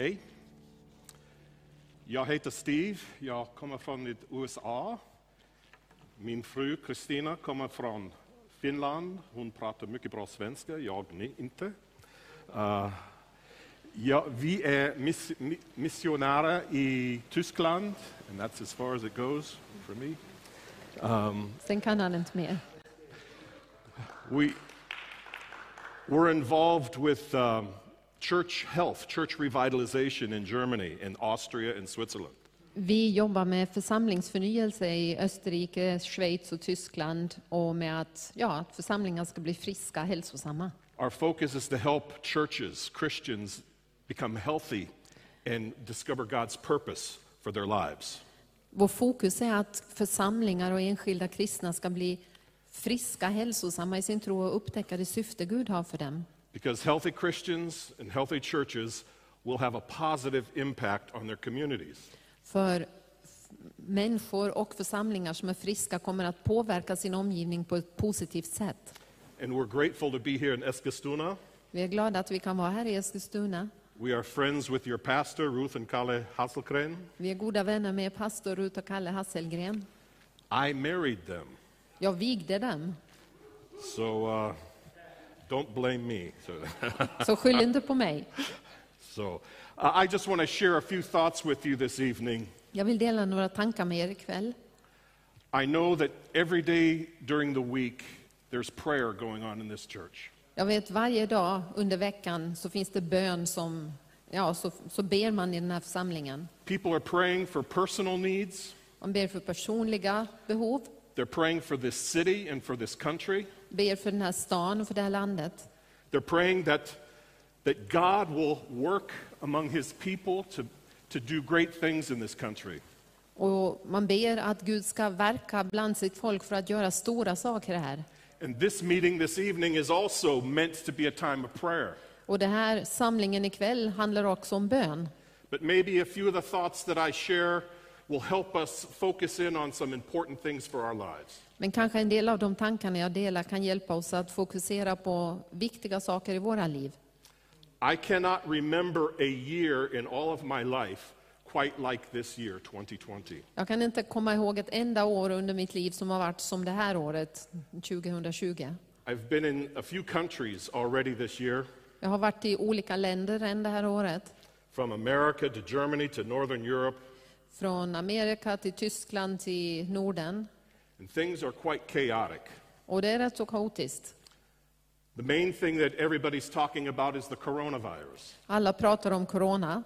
Hej. Jag heter Steve. Jag kommer från USA. Min fru Kristina kommer från Finland. Hon pratar mycket bra svenska, jag inte. Uh, ja, vi är miss, missionärer i Tyskland, and that's as far as it goes for me. Um, Sen kan han inte mer. We, we're involved with um, church health, church revitalization in Germany, in Austria, and Switzerland. Vi jobbar med församlingsförnyelse i Österrike, Schweiz och Tyskland och med att, ja, att församlingar ska bli friska, hälsosamma. Our focus is to help churches, Christians, become healthy and discover God's purpose for their lives. Vår fokus är att församlingar och enskilda kristna ska bli friska, hälsosamma i sin tro och upptäcka det syfte Gud har för dem. Because healthy Christians and healthy churches will have a positive impact on their communities. För människor och församlingar som är friska kommer att påverka sin omgivning på ett positivt sätt. And we're grateful to be here in Eskilstuna. Vi är glada att vi kan vara här i Eskilstuna. We are friends with your pastor, Ruth and Kalle Hasselgren. Vi är goda vänner med pastor Ruth och Kalle Hasselgren. I married them. Jag vigde dem. So uh, don't blame me. Så skyll inte på mig. So I just want to share a few thoughts with you this evening. Jag vill dela några tankar med er ikväll. I know that every day during the week there's prayer going on in this church. Jag vet varje dag under veckan så finns det bön som, ja, så, så ber man i den här församlingen. People are praying for personal needs. Man ber för personliga behov. They're praying for this city and for this country. Ber för den här stan och för det här landet. They're praying that, that God will work among his people to, to do great things in this country. Och man ber att Gud ska verka bland sitt folk för att göra stora saker här. And this meeting this evening is also meant to be a time of prayer. Och den här samlingen ikväll handlar också om bön. But maybe a few of the thoughts that I share will help us focus in on some important things for our lives. Men kanske en del av de tankarna jag delar kan hjälpa oss att fokusera på viktiga saker i våra liv. I cannot remember a year in all of my life quite like this year 2020. Jag kan inte komma ihåg ett enda år under mitt liv som har varit som det här året 2020. I've been in a few countries already this year. Jag har varit i olika länder än det här året. From America to Germany to Northern Europe. Från Amerika till Tyskland till Norden. And things are quite chaotic. Och det är rätt så kaotiskt. The main thing that everybody's talking about is the coronavirus. Alla pratar om corona.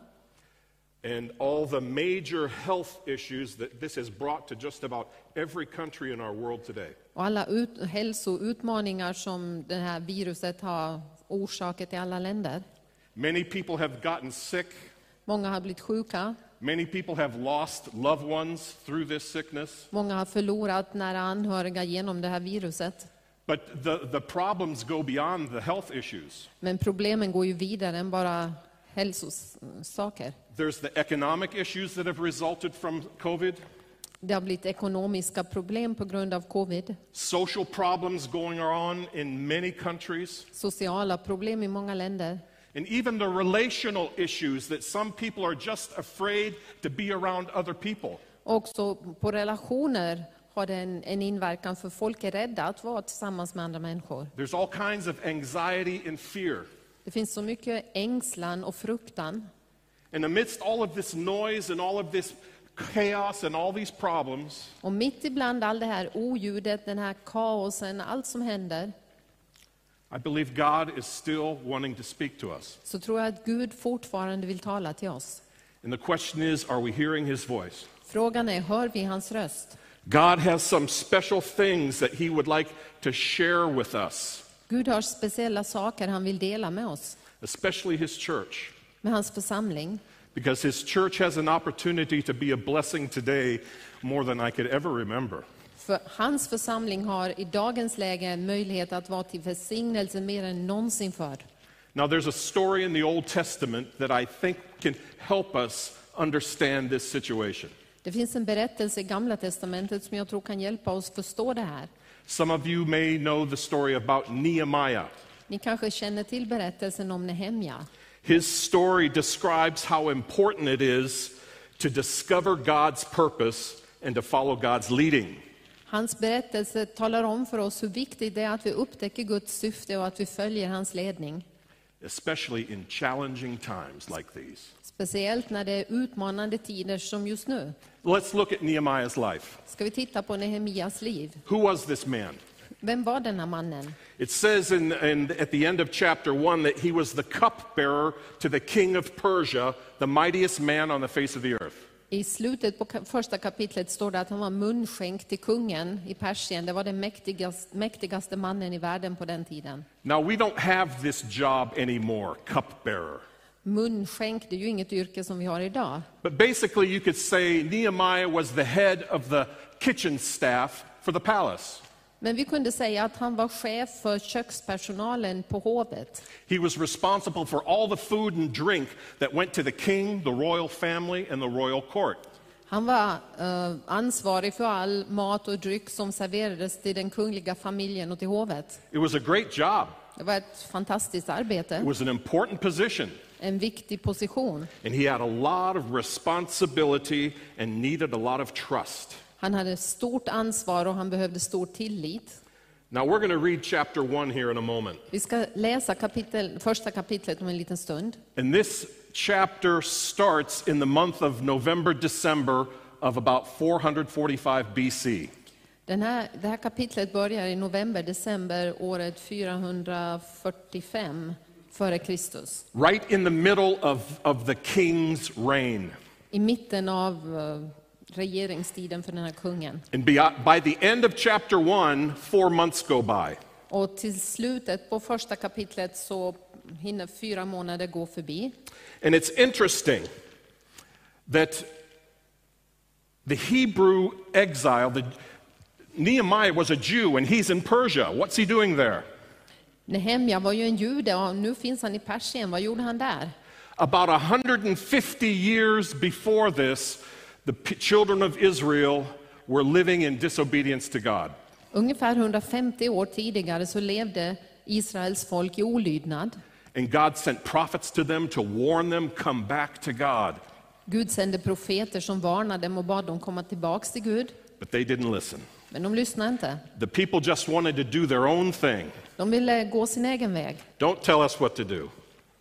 And all the major health issues that this has brought to just about every country in our world today. Och alla ut, hälsoutmaningar som det här viruset har orsakat i alla länder. Many people have gotten sick. Många har blivit sjuka. Many people have lost loved ones through this sickness. Många har förlorat nära anhöriga genom det här viruset. But the, the problems go beyond the health issues. Men problemen går ju vidare än bara hälsosaker. There's the economic issues that have resulted from COVID. Det har blivit ekonomiska problem på grund av covid. Social problems going on in many countries. Sociala problem i många länder. And even the relational issues that some people are just afraid to be around other people. Också på relationer har det en, en inverkan för folk är rädda att vara tillsammans med andra människor. There's all kinds of anxiety and fear. Det finns så mycket ängslan och fruktan. And amidst all of this noise and all of this chaos and all these problems, Och mitt ibland all det här oljudet, den här kaosen, allt som händer, I believe God is still wanting to speak to us. så tror jag att Gud fortfarande vill tala till oss. And the question is, are we hearing his voice? Frågan är, hör vi hans röst? God has some special things that he would like to share with us, Gud har speciella saker han vill dela med oss, especially his church. med hans församling. Because his church has an opportunity to be a blessing today more than I could ever remember. För hans församling har i dagens läge en möjlighet att vara till välsignelse mer än någonsin förr. Now, there's a story in the Old Testament that I think can help us understand this situation. Det finns en berättelse i Gamla Testamentet som jag tror kan hjälpa oss förstå det här. Some of you may know the story about Nehemiah. Ni kanske känner till berättelsen om Nehemja. His story describes how important it is to discover God's purpose and to follow God's leading. Hans berättelse talar om för oss hur viktigt det är att vi upptäcker Guds syfte och att vi följer hans ledning. especially in challenging times like these. Speciellt när det är utmanande tider som just nu. Let's look at Nehemiah's life. Ska vi titta på Nehemias liv? Who was this man? Vem var denna mannen? It says in, in, at the end of chapter 1 that he was the cupbearer to the king of Persia, the mightiest man on the face of the earth. I slutet på första kapitlet står det att han var munskänk till kungen i Persien. Det var den mäktigaste, mäktigaste mannen i världen på den tiden. Now, we don't have this job anymore, cupbearer. Munskänk, det är ju inget yrke som vi har idag. But basically, you could say Nehemiah was the head of the kitchen staff for the palace. Men vi kunde säga att han var chef för kökspersonalen på hovet. He was responsible for all the food and drink that went to the king, the royal family, and the royal court. Han var eh, ansvarig för all mat och dryck som serverades till den kungliga familjen och till hovet. It was a great job. Det var ett fantastiskt It arbete, was an important position. en viktig position. And he had a lot of responsibility and needed a lot of trust. Han hade stort ansvar och han behövde stor tillit. Now, we're going to read chapter 1 here in a moment. Vi ska läsa kapitel, första kapitlet om en liten stund. And this chapter starts in the month of November, December of about 445 BC. Den här, det här kapitlet börjar i november, december året 445 före Kristus. Right in the middle of, of the king's reign. I mitten av eh, regeringstiden för den här kungen. And by the end of chapter 1, four months go by. Och till slutet på första kapitlet så hinner fyra månader gå förbi. And it's interesting that the Hebrew exile, the, Nehemiah was a Jew and he's in Persia. What's he doing there? Nehemja var ju en jude och nu finns han i Persien. Vad gjorde han där? About 150 years before this, the children of Israel were living in disobedience to God. Ungefär 150 år tidigare så levde Israels folk i olydnad. And God sent prophets to them to warn them, come back to God. Gud sände profeter som varnade dem och bad dem komma tillbaks till Gud. But they didn't listen. Men de lyssnade inte. The people just wanted to do their own thing. De ville gå sin egen väg. Don't tell us what to do.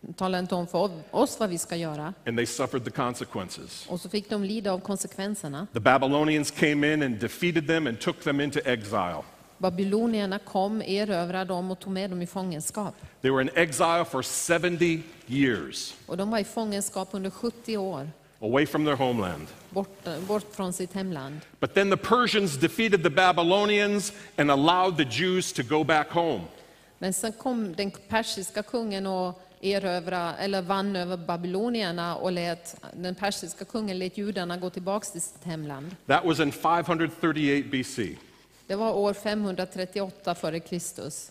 De talade inte om för oss vad vi ska göra. And they suffered the consequences. Och så fick de lida av konsekvenserna. The Babylonians came in and defeated them and took them into exile. Babylonierna kom, erövrade dem och tog med dem i fångenskap. They were in exile for 70 years, Och de var i fångenskap under 70 år, away from their homeland. bort, bort från sitt hemland. But then the Persians defeated the Babylonians and allowed the Jews to go back home. Men sen kom den persiska kungen och erövra, eller vann över babylonierna och lät, den persiska kungen lät judarna gå tillbaka till sitt hemland. That was in 538 BC. Det var år 538 före Kristus.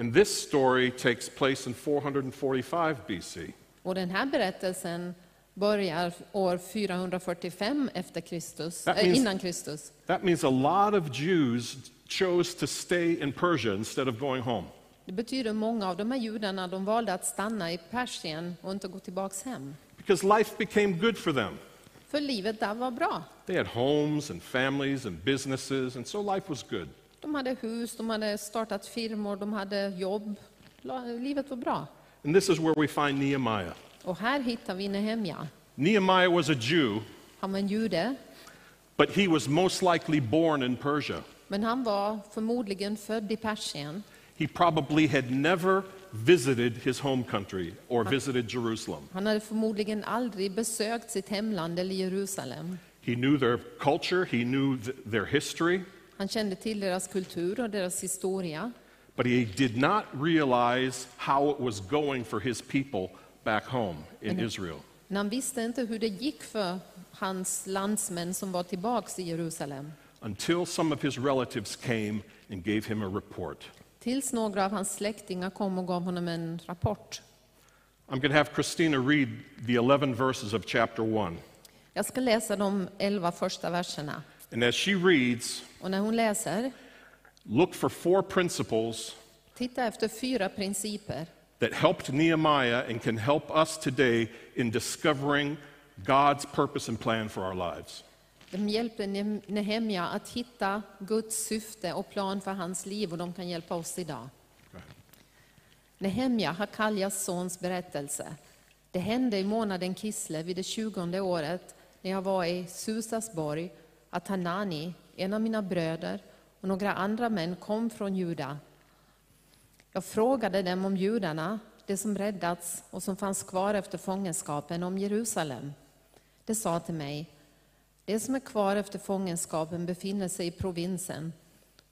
And this story takes place in 445 BC. Och den här berättelsen börjar år 445 efter Kristus, äh, means- innan Kristus. That means a lot of Jews chose to stay in Persia instead of going home. Det betyder många av de här judarna de valde att stanna i Persien och inte gå tillbaks hem. Because life became good for them. För livet där var bra. They had homes and families and businesses, and so life was good. De hade hus, de hade startat firmor, de hade jobb. Livet var bra. And this is where we find Nehemiah. Och här hittar vi Nehemja. Nehemiah was a Jew, Han var en jude, but he was most likely born in Persia. men han var förmodligen född i Persien. He probably had never visited his home country or visited Jerusalem. Han hade förmodligen aldrig besökt sitt hemland eller Jerusalem. He knew their culture, he knew th- their history, Han kände till deras kultur och deras historia. but he did not realize how it was going for his people back home in Israel. Men han visste inte hur det gick för hans landsmän som var tillbaks i Jerusalem. until some of his relatives came and gave him a report. Tills några av hans släktingar kom och gav honom en rapport. I'm going to have Christina read the 11 verses of chapter 1. Jag ska läsa de elva första verserna. And as she reads, Och när hon läser, look for four principles titta efter fyra principer that helped Nehemiah and can help us today in discovering God's purpose and plan for our lives. De hjälpte Ne- Nehemja att hitta Guds syfte och plan för hans liv och de kan hjälpa oss idag. Nehemja, Hakaljas sons berättelse. Det hände i månaden Kisle vid det tjugonde året när jag var i Susasborg att Hanani, en av mina bröder och några andra män kom från Juda. Jag frågade dem om judarna, de som räddats och som fanns kvar efter fångenskapen, om Jerusalem. De sa till mig, de som är kvar efter fångenskapen befinner sig i provinsen.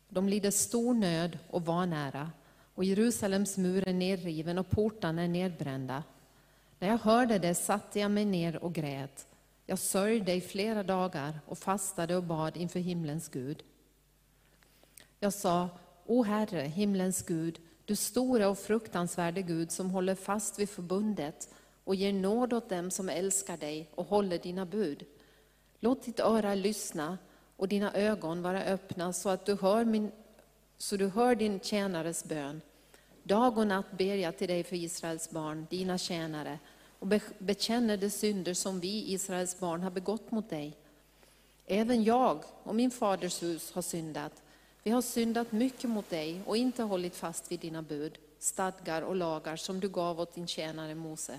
De lider stor nöd och vanära, och Jerusalems mur är nedriven och portarna är nedbrända. När jag hörde det satte jag mig ner och grät. Jag sörjde i flera dagar och fastade och bad inför himlens Gud. Jag sa, O Herre, himlens Gud, du stora och fruktansvärde Gud som håller fast vid förbundet och ger nåd åt dem som älskar dig och håller dina bud. Låt ditt öra lyssna och dina ögon vara öppna så att du hör, min, så du hör din tjänares bön. Dag och natt ber jag till dig för Israels barn, dina tjänare, och be- bekänner de synder som vi, Israels barn, har begått mot dig. Även jag och min faders hus har syndat. Vi har syndat mycket mot dig och inte hållit fast vid dina bud, stadgar och lagar som du gav åt din tjänare Mose.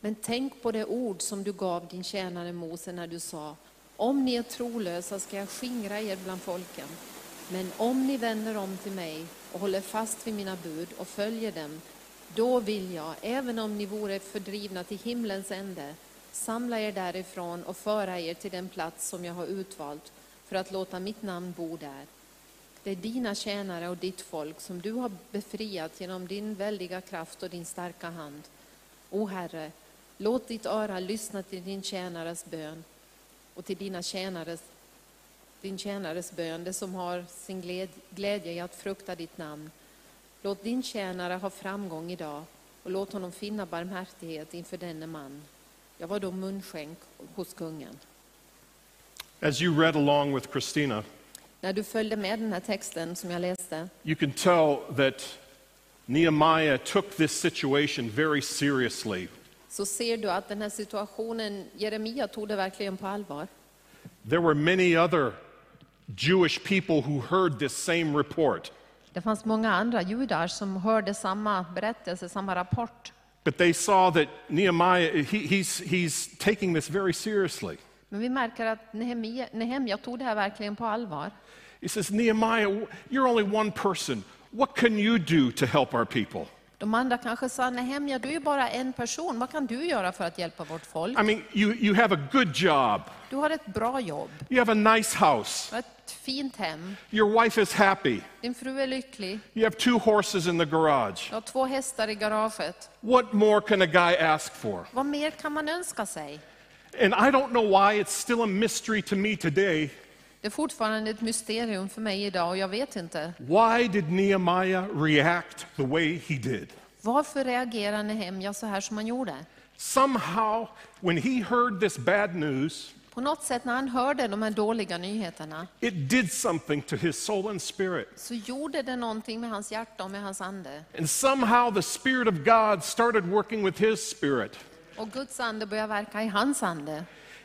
Men tänk på det ord som du gav din tjänare Mose när du sa, om ni är trolösa ska jag skingra er bland folken. Men om ni vänder om till mig och håller fast vid mina bud och följer dem, då vill jag, även om ni vore fördrivna till himlens ände, samla er därifrån och föra er till den plats som jag har utvalt för att låta mitt namn bo där. Det är dina tjänare och ditt folk som du har befriat genom din väldiga kraft och din starka hand. O Herre, låt ditt öra lyssna till din tjänares bön och till dina tjänares, din tjänares bön, det som har sin glädje i att frukta ditt namn. Låt din tjänare ha framgång idag och låt honom finna barmhärtighet inför denne man. Jag var då munskänk hos kungen. As you read along with Christina, När du följde med den här texten som jag läste you can tell that Nehemiah took this situation very seriously. Så ser du att den här situationen, Jeremia tog det verkligen på allvar. There were many other Jewish people who heard this same report, Det fanns många andra judar som hörde samma berättelse, samma rapport. but they saw that Nehemiah, he, he's, he's taking this very seriously. Men vi märker att Nehemia, Nehemja tog det här verkligen på allvar. He says, Nehemiah, you're only one person. What can you do to help our people? De andra kanske sa, Nehemja du är bara en person, vad kan du göra för att hjälpa vårt folk? I mean, you, you have a good job, Du har ett bra jobb, you have a nice house, du har ett fint hem, your wife is happy, din fru är lycklig, you have two horses in the garage. du har två hästar i garaget. What more can a guy ask for? Vad mer kan man önska sig? And I don't know why it's still a mystery to me today. Det är fortfarande ett mysterium för mig idag och jag vet inte. Why did Nehemiah react the way he did? Varför reagerar Nehemja så här som han gjorde? Somehow, when he heard this bad news, På något sätt när han hörde de här dåliga nyheterna it did something to his soul and spirit. så gjorde det någonting med hans hjärta och med hans ande. And somehow the Spirit of God started working with his spirit. Och Guds ande började verka i hans ande.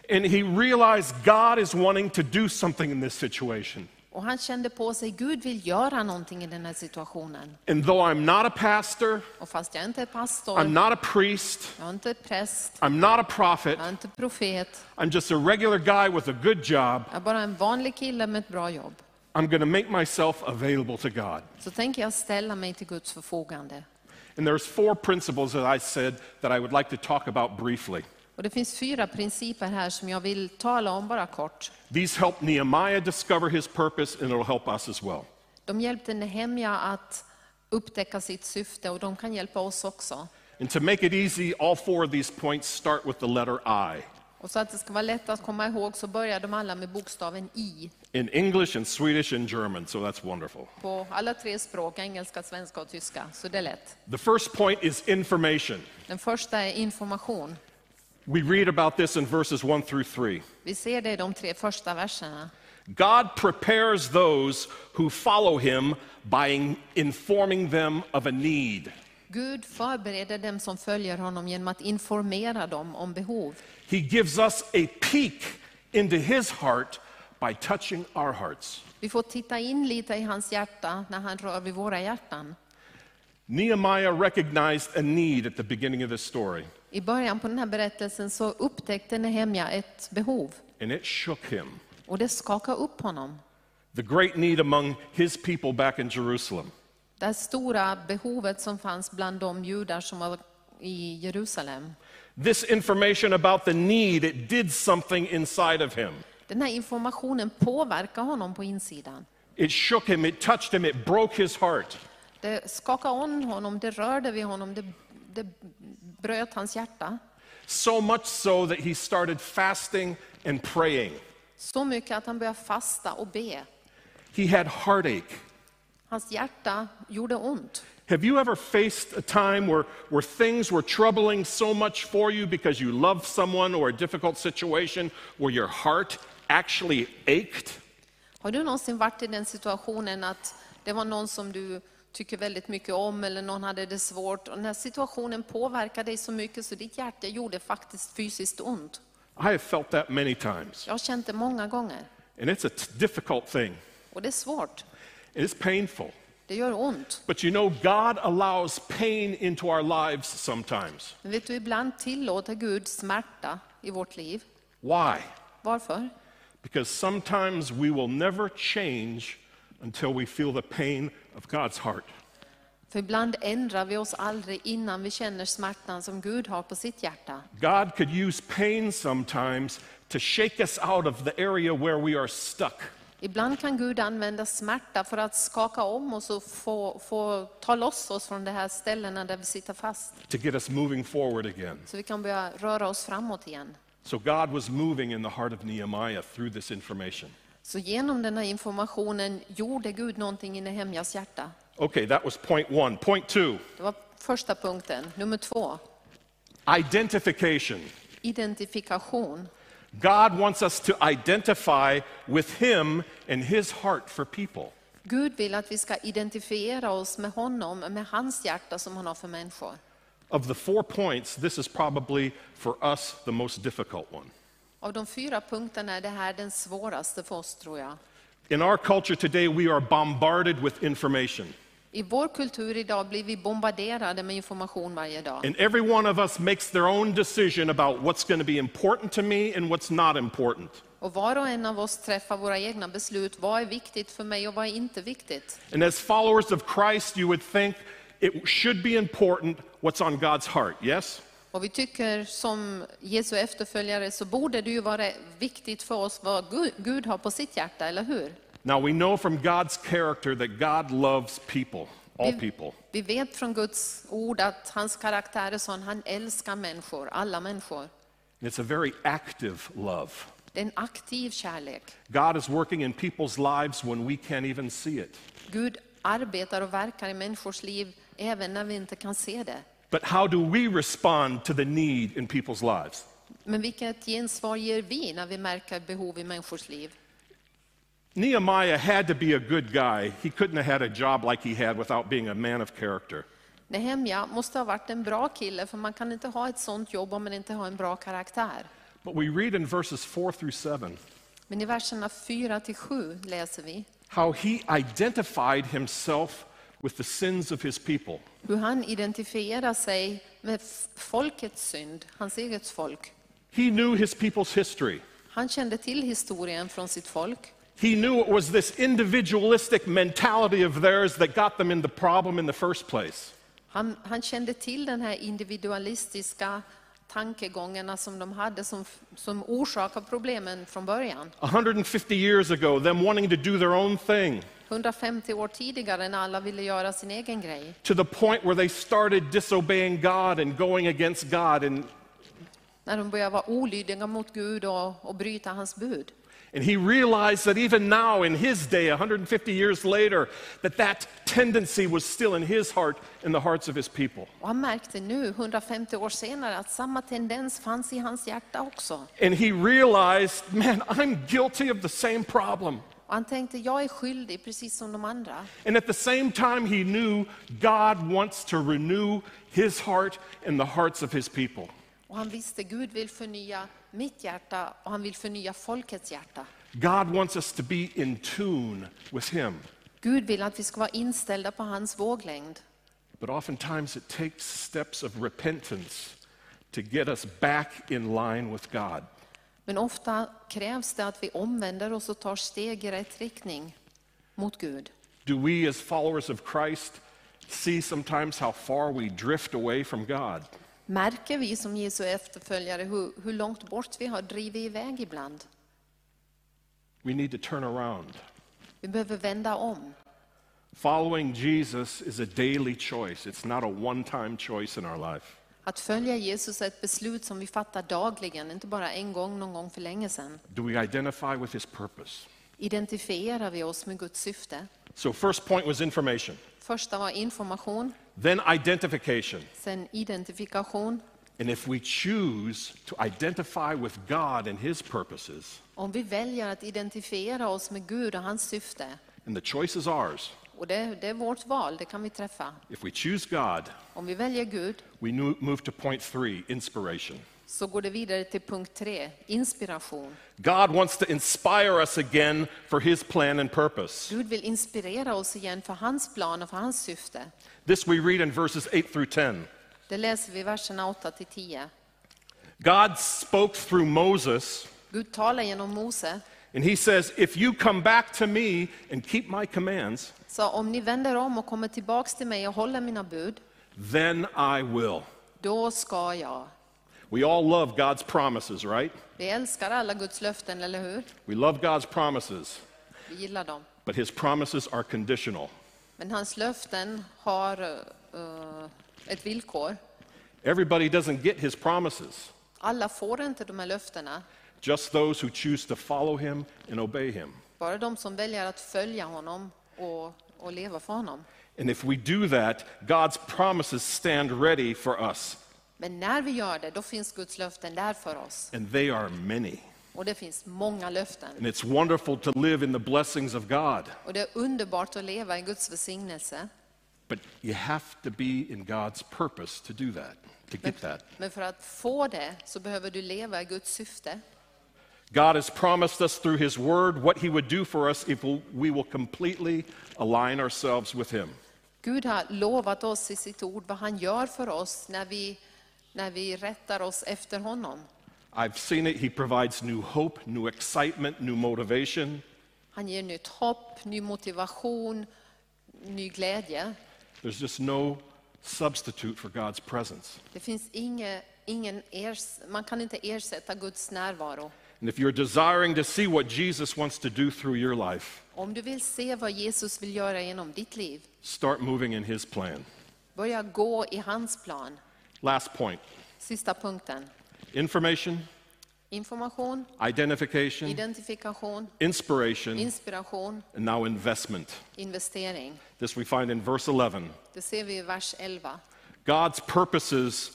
And he realized God is wanting to do something in this situation. Och han kände på sig, Gud vill göra någonting i den här situationen. And though I'm not a pastor, Och fast jag inte är pastor, I'm not a priest, jag är inte präst, I'm not a prophet, jag är inte profet, I'm just a regular guy with a good job, jag är bara en vanlig kille med ett bra jobb. I'm going to make myself available to God. Så tänker jag ställa mig till Guds förfogande. And there's four principles that I said that I would like to talk about briefly. Och det finns fyra principer här som jag vill tala om bara kort. These help Nehemiah discover his purpose, and it'll help us as well. De hjälpte Nehemja att upptäcka sitt syfte och de kan hjälpa oss också. And to make it easy, all four of these points start with the letter I. Och så att det ska vara lätt att komma ihåg så börjar de alla med bokstaven I In English and Swedish and German, so that's wonderful. på alla tre språk, engelska, svenska och tyska. Så det är lätt. The first point is information. Den första är information. We read about this in verses 1 through 3. Vi ser det i de tre första verserna. God prepares those who follow him by informing them of a need. Gud förbereder dem som följer honom genom att informera dem om behov. He gives us a peek into his heart by touching our hearts. Vi får titta in lite i hans hjärta när han rör vid våra hjärtan. Nehemiah recognized a need at the beginning of this story, I början på den här berättelsen så upptäckte Nehemja ett behov and it shook him. och det skakade upp honom. The great need among his people back in Jerusalem. Det stora behovet som fanns bland de judar som var i Jerusalem. This information about the need, it did something inside of him. Den här informationen påverkar honom på insidan. It shook him, it touched him, it broke his heart. Det skakade om honom, det rörde vid honom, det, det bröt hans hjärta. So much so that he started fasting and praying. Så mycket att han började fasta och be. He had heartache. Hans hjärta gjorde ont. Have you ever faced a time where, where things were troubling so much for you because you loved someone or a difficult situation where your heart actually ached? Har du någonsin varit i den situationen att det var någon som du tycker väldigt mycket om eller någon hade det svårt och den här situationen påverkade dig så mycket så ditt hjärta gjorde faktiskt fysiskt ont. I have felt that many times. Jag har känt det många gånger And it's a difficult thing. och det är svårt. It's painful. Det gör ont. But you know, God allows pain into our lives sometimes. Men vet du, ibland tillåter Gud smärta i vårt liv. Why? Varför? Because sometimes we will never change until we feel the pain of God's heart. För ibland ändrar vi oss aldrig innan vi känner smärtan som Gud har på sitt hjärta. God could use pain sometimes to shake us out of the area where we are stuck. Ibland kan Gud använda smärta för att skaka om oss och få, få ta loss oss från de här ställena där vi sitter fast. to get us moving forward again. Så vi kan börja röra oss framåt igen. So God was moving in the heart of Nehemiah through this information. Så genom den här informationen gjorde Gud någonting i Nehemjas hjärta. Okay, that was point one. Point two Det var första punkten. Nummer två, identification. identifikation. God wants us to identify with Him and His heart for people. Gud vill att vi ska identifiera oss med honom, med hans hjärta som han har för människor. Of the four points, this is probably for us the most difficult one. Av de fyra punkterna är det här den svåraste för oss tror jag. In our culture today, we are bombarded with information, I vår kultur idag blir vi bombarderade med information varje dag. and every one of us makes their own decision about what's going to be important to me and what's not important. Och var och en av oss träffar våra egna beslut. Vad är viktigt för mig och vad är inte viktigt? And as followers of Christ, you would think it should be important what's on God's heart, yes? Och vi tycker som Jesu efterföljare så borde det ju vara viktigt för oss vad Gud, har på sitt hjärta, eller hur? Now we know from God's character that God loves people, all people. vi vet från Guds ord att hans karaktär är sån, han älskar människor, alla människor. It's a very active love. Det är en aktiv kärlek. God is working in people's lives when we can't even see it. Gud arbetar och verkar i människors liv även när vi inte kan se det. But how do we respond to the need in people's lives? Men vilket gensvar ger vi när vi märker behov i människors liv? Nehemiah had to be a good guy. He couldn't have had a job like he had without being a man of character. Nehemja måste ha varit en bra kille, för man kan inte ha ett sånt jobb om man inte har en bra karaktär. But we read in verses 4 through 7 Men i verserna 4 till 7 läser vi how he identified himself with the sins of his people. hur han identifierar sig med folkets synd, hans eget folk. He knew his people's history. Han kände till historien från sitt folk. He knew it was this individualistic mentality of theirs that got them in the problem in the first place. Han, han kände till den här individualistiska tankegångarna som de hade som, som orsakar problemen från början. 150 years ago, them wanting to do their own thing 150 år tidigare när alla ville göra sin egen grej. to the point where they started disobeying God and going against God. And, När de började vara olydiga mot Gud och, och bryta hans bud. and he realized that even now, in his day, 150 years later, that that tendency was still in his heart and the hearts of his people. Och han märkte nu, 150 år senare, att samma tendens fanns i hans hjärta också. And he realized, man, I'm guilty of the same problem. Och han tänkte, jag är skyldig precis som de andra. And at the same time, he knew God wants to renew his heart and the hearts of his people. Och han visste, Gud vill förnya mitt hjärta och han vill förnya folkets hjärta. God wants us to be in tune with him. Gud vill att vi ska vara inställda på hans våglängd. But oftentimes, it takes steps of repentance to get us back in line with God. Men ofta krävs det att vi omvänder oss och tar steg i rätt riktning mot Gud. Do we, as followers of Christ, see sometimes how far we drift away from God? Märker vi som Jesu efterföljare hur, hur långt bort vi har drivit iväg ibland? We need to turn around. Vi behöver vända om. Following Jesus is a daily choice, it's not a one time choice in our life. Att följa Jesus är ett beslut som vi fattar dagligen, inte bara en gång någon gång för länge sedan. Do we identify with his purpose? Identifierar vi oss med Guds syfte? So, first point was information, Första var information, then identification. sen identifikation. And if we choose to identify with God and his purposes, Om vi väljer att identifiera oss med Gud och hans syfte, and the choice is ours, och det, det är vårt val, det kan vi träffa. if we choose God, Om vi väljer Gud we nu- move to point three inspiration. så går det vidare till punkt tre, inspiration. God wants to inspire us again for his plan and purpose. Gud vill inspirera oss igen för hans plan och för hans syfte. This we read in verses 8 through 10. Det läser vi i verserna 8 till 10. God spoke through Moses, Gud talar genom Mose, and he says, If you come back to me and keep my commands, sa om ni vänder om och kommer tillbaks till mig och håller mina bud, then I will. då ska jag. We all love God's promises, right? Vi älskar alla Guds löften, eller hur? We love God's promises, Vi gillar dem. but his promises are conditional. Men hans löften har eh, ett villkor. Everybody doesn't get his promises, Alla får inte de här löftena. Just those who choose to follow him and obey him. Bara de som väljer att följa honom och, och leva för honom. And if we do that, God's promises stand ready for us, Men när vi gör det, då finns Guds löften där för oss. and they are many. Och det finns många löften. And it's wonderful to live in the blessings of God, Och det är underbart att leva i Guds välsignelse. but you have to be in God's purpose to do that, to get that. men för att få det så behöver du leva i Guds syfte. God has promised us through His Word what He would do for us if we will completely align ourselves with Him. Gud har lovat oss i sitt ord vad han gör för oss när vi, när vi rättar oss efter honom. I've seen it. He provides new hope, new excitement, new motivation. Han ger nytt hopp, ny motivation, ny glädje. There's just no substitute for God's presence. Det finns inge, ingen ers, man kan inte ersätta Guds närvaro. And if you're desiring to see what Jesus wants to do through your life, Om du vill se vad Jesus vill göra genom ditt liv, start moving in His plan. börja gå i hans plan. Last point Sista punkten. information, Information, identification, identifikation, inspiration, inspiration, and now investment. investering. This we find in verse 11. Det ser vi i vers 11. God's purposes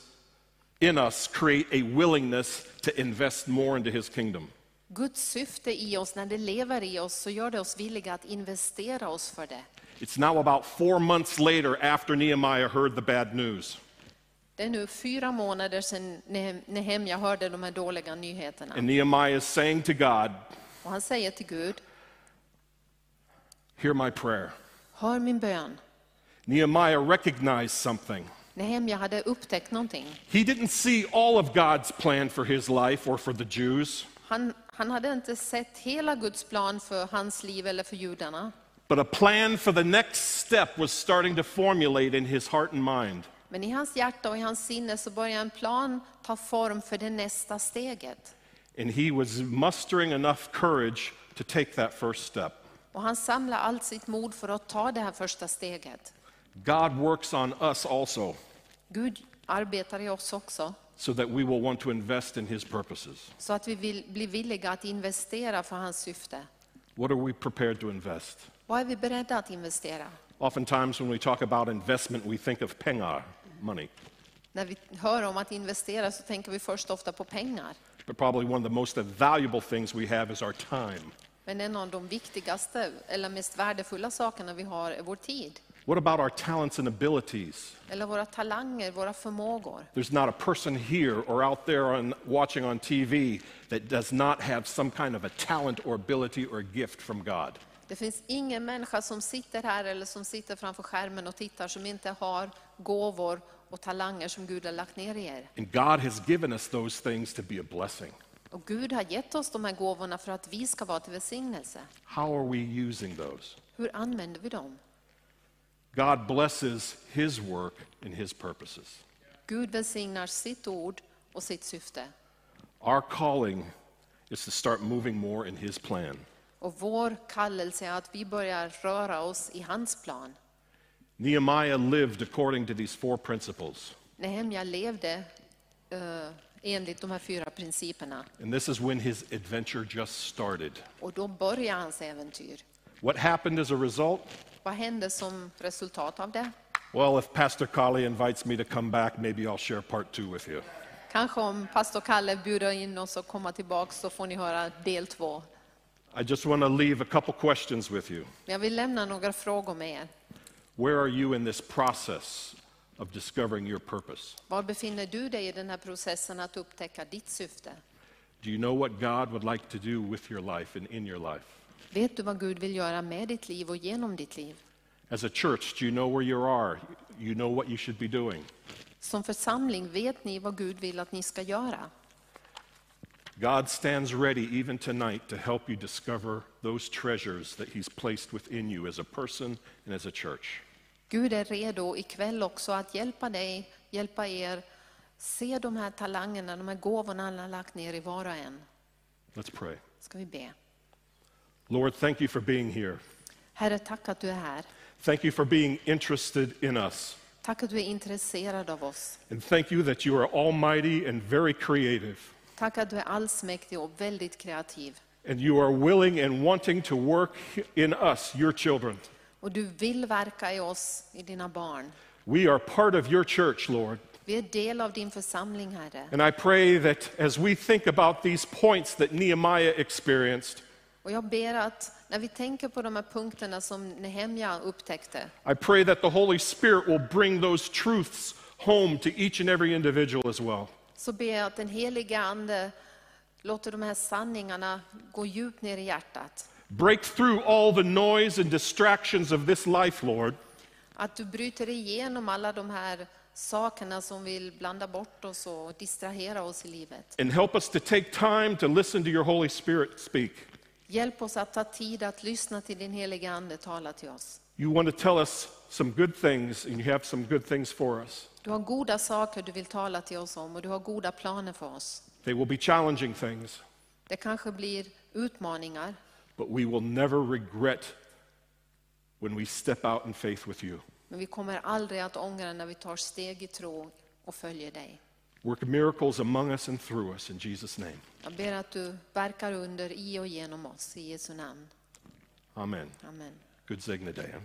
in us create a willingness to invest more into His kingdom. Guds syfte i oss, när det lever i oss, så gör det oss villiga att investera oss för det. It's now about four months later after Nehemiah heard the bad news. Det är nu fyra månader sedan Ne- Nehemja hörde de här dåliga nyheterna. And Nehemiah is saying to God, Och han säger till Gud, Hear my prayer. hör min bön. Nehemiah recognized something. Nehemja hade upptäckt någonting. He didn't see all of God's plan for his life or for the Jews, Han, han hade inte sett hela Guds plan för hans liv eller för judarna. but a plan for the next step was starting to formulate in his heart and mind. Men i hans hjärta och i hans sinne så började en plan ta form för det nästa steget. And he was mustering enough courage to take that first step. Och han samlade allt sitt mod för att ta det här första steget. God works on us also Gud arbetar i oss också, so that we will want to invest in his purposes. så att vi vill bli villiga att investera för hans syfte. What are we prepared to invest? Vad är vi beredda att investera? Oftentimes, when we talk about investment, we think of pengar, money. När vi hör om att investera så tänker vi först ofta på pengar. But probably one of the most valuable things we have is our time. Men en av de viktigaste eller mest värdefulla sakerna vi har är vår tid. What about our talents and abilities? Eller våra talanger, våra förmågor. There's not a person here or out there on, watching on TV that does not have some kind of a talent or ability or gift from God. Det finns ingen människa som sitter här eller som sitter framför skärmen och tittar som inte har gåvor och talanger som Gud har lagt ner i er. And God has given us those things to be a blessing. Och Gud har gett oss de här gåvorna för att vi ska vara till välsignelse. How are we using those? Hur använder vi dem? God blesses His work and His purposes. Gud välsignar sitt ord och sitt syfte. Our calling is to start moving more in His plan. Och vår kallelse är att vi börjar röra oss i hans plan. Nehemiah lived according to these four principles. Nehemja levde eh, enligt de här fyra principerna. And this is when his adventure just started. Och då börjar hans äventyr. What happened as a result? Vad hände som resultat av det? Well, if Pastor Kali invites me to come back, maybe I'll share part two with you. Kanske om pastor Kalle bjuder in oss och komma tillbaka så får ni höra del två. I just want to leave a couple questions with you. Jag vill lämna några frågor med er. Where are you in this process of discovering your purpose? Var befinner du dig i den här processen att upptäcka ditt syfte? Do you know what God would like to do with your life and in your life? Vet du vad Gud vill göra med ditt liv och genom ditt liv? As a church, do you know where you are? You know what you should be doing. Som församling, vet ni vad Gud vill att ni ska göra? God stands ready even tonight to help you discover those treasures that He's placed within you as a person and as a church. Gud är redo ikväll också att hjälpa dig, hjälpa er, se de här talangerna, de här gåvorna han har lagt ner i var och en. Let's pray. Ska vi be. Lord, thank you for being here. Herre, tack att du är här. Thank you for being interested in us. Tack att du är intresserad av oss. And thank you that you are almighty and very creative. Tack att du är allsmäktig och väldigt kreativ. And you are willing and wanting to work in us, your children. Och du vill verka i oss, i dina barn. We are part of your church, Lord. Vi är del av din församling, Herre. And I pray that as we think about these points that Nehemiah experienced, Och jag ber att när vi tänker på de här punkterna som Nehemja upptäckte, I pray that the Holy Spirit will bring those truths home to each and every individual as well. så ber jag att den heliga Ande låter de här sanningarna gå djupt ner i hjärtat. Break through all the noise and distractions of this life, Lord, Att du bryter igenom alla de här sakerna som vill blanda bort oss och distrahera oss i livet. and help us to take time to listen to your Holy Spirit speak. Hjälp oss att ta tid att lyssna till din heliga Ande tala till oss. You want to tell us some good things, and you have some good things for us. Du har goda saker du vill tala till oss om och du har goda planer för oss. They will be challenging things, Det kanske blir utmaningar, but we will never regret when we step out in faith with you. men vi kommer aldrig att ångra när vi tar steg i tro och följer dig. Work miracles among us and through us in Jesus' name. Jag ber att du verkar under i och genom oss, i Jesu namn. Amen. Amen. Good Zegnadean.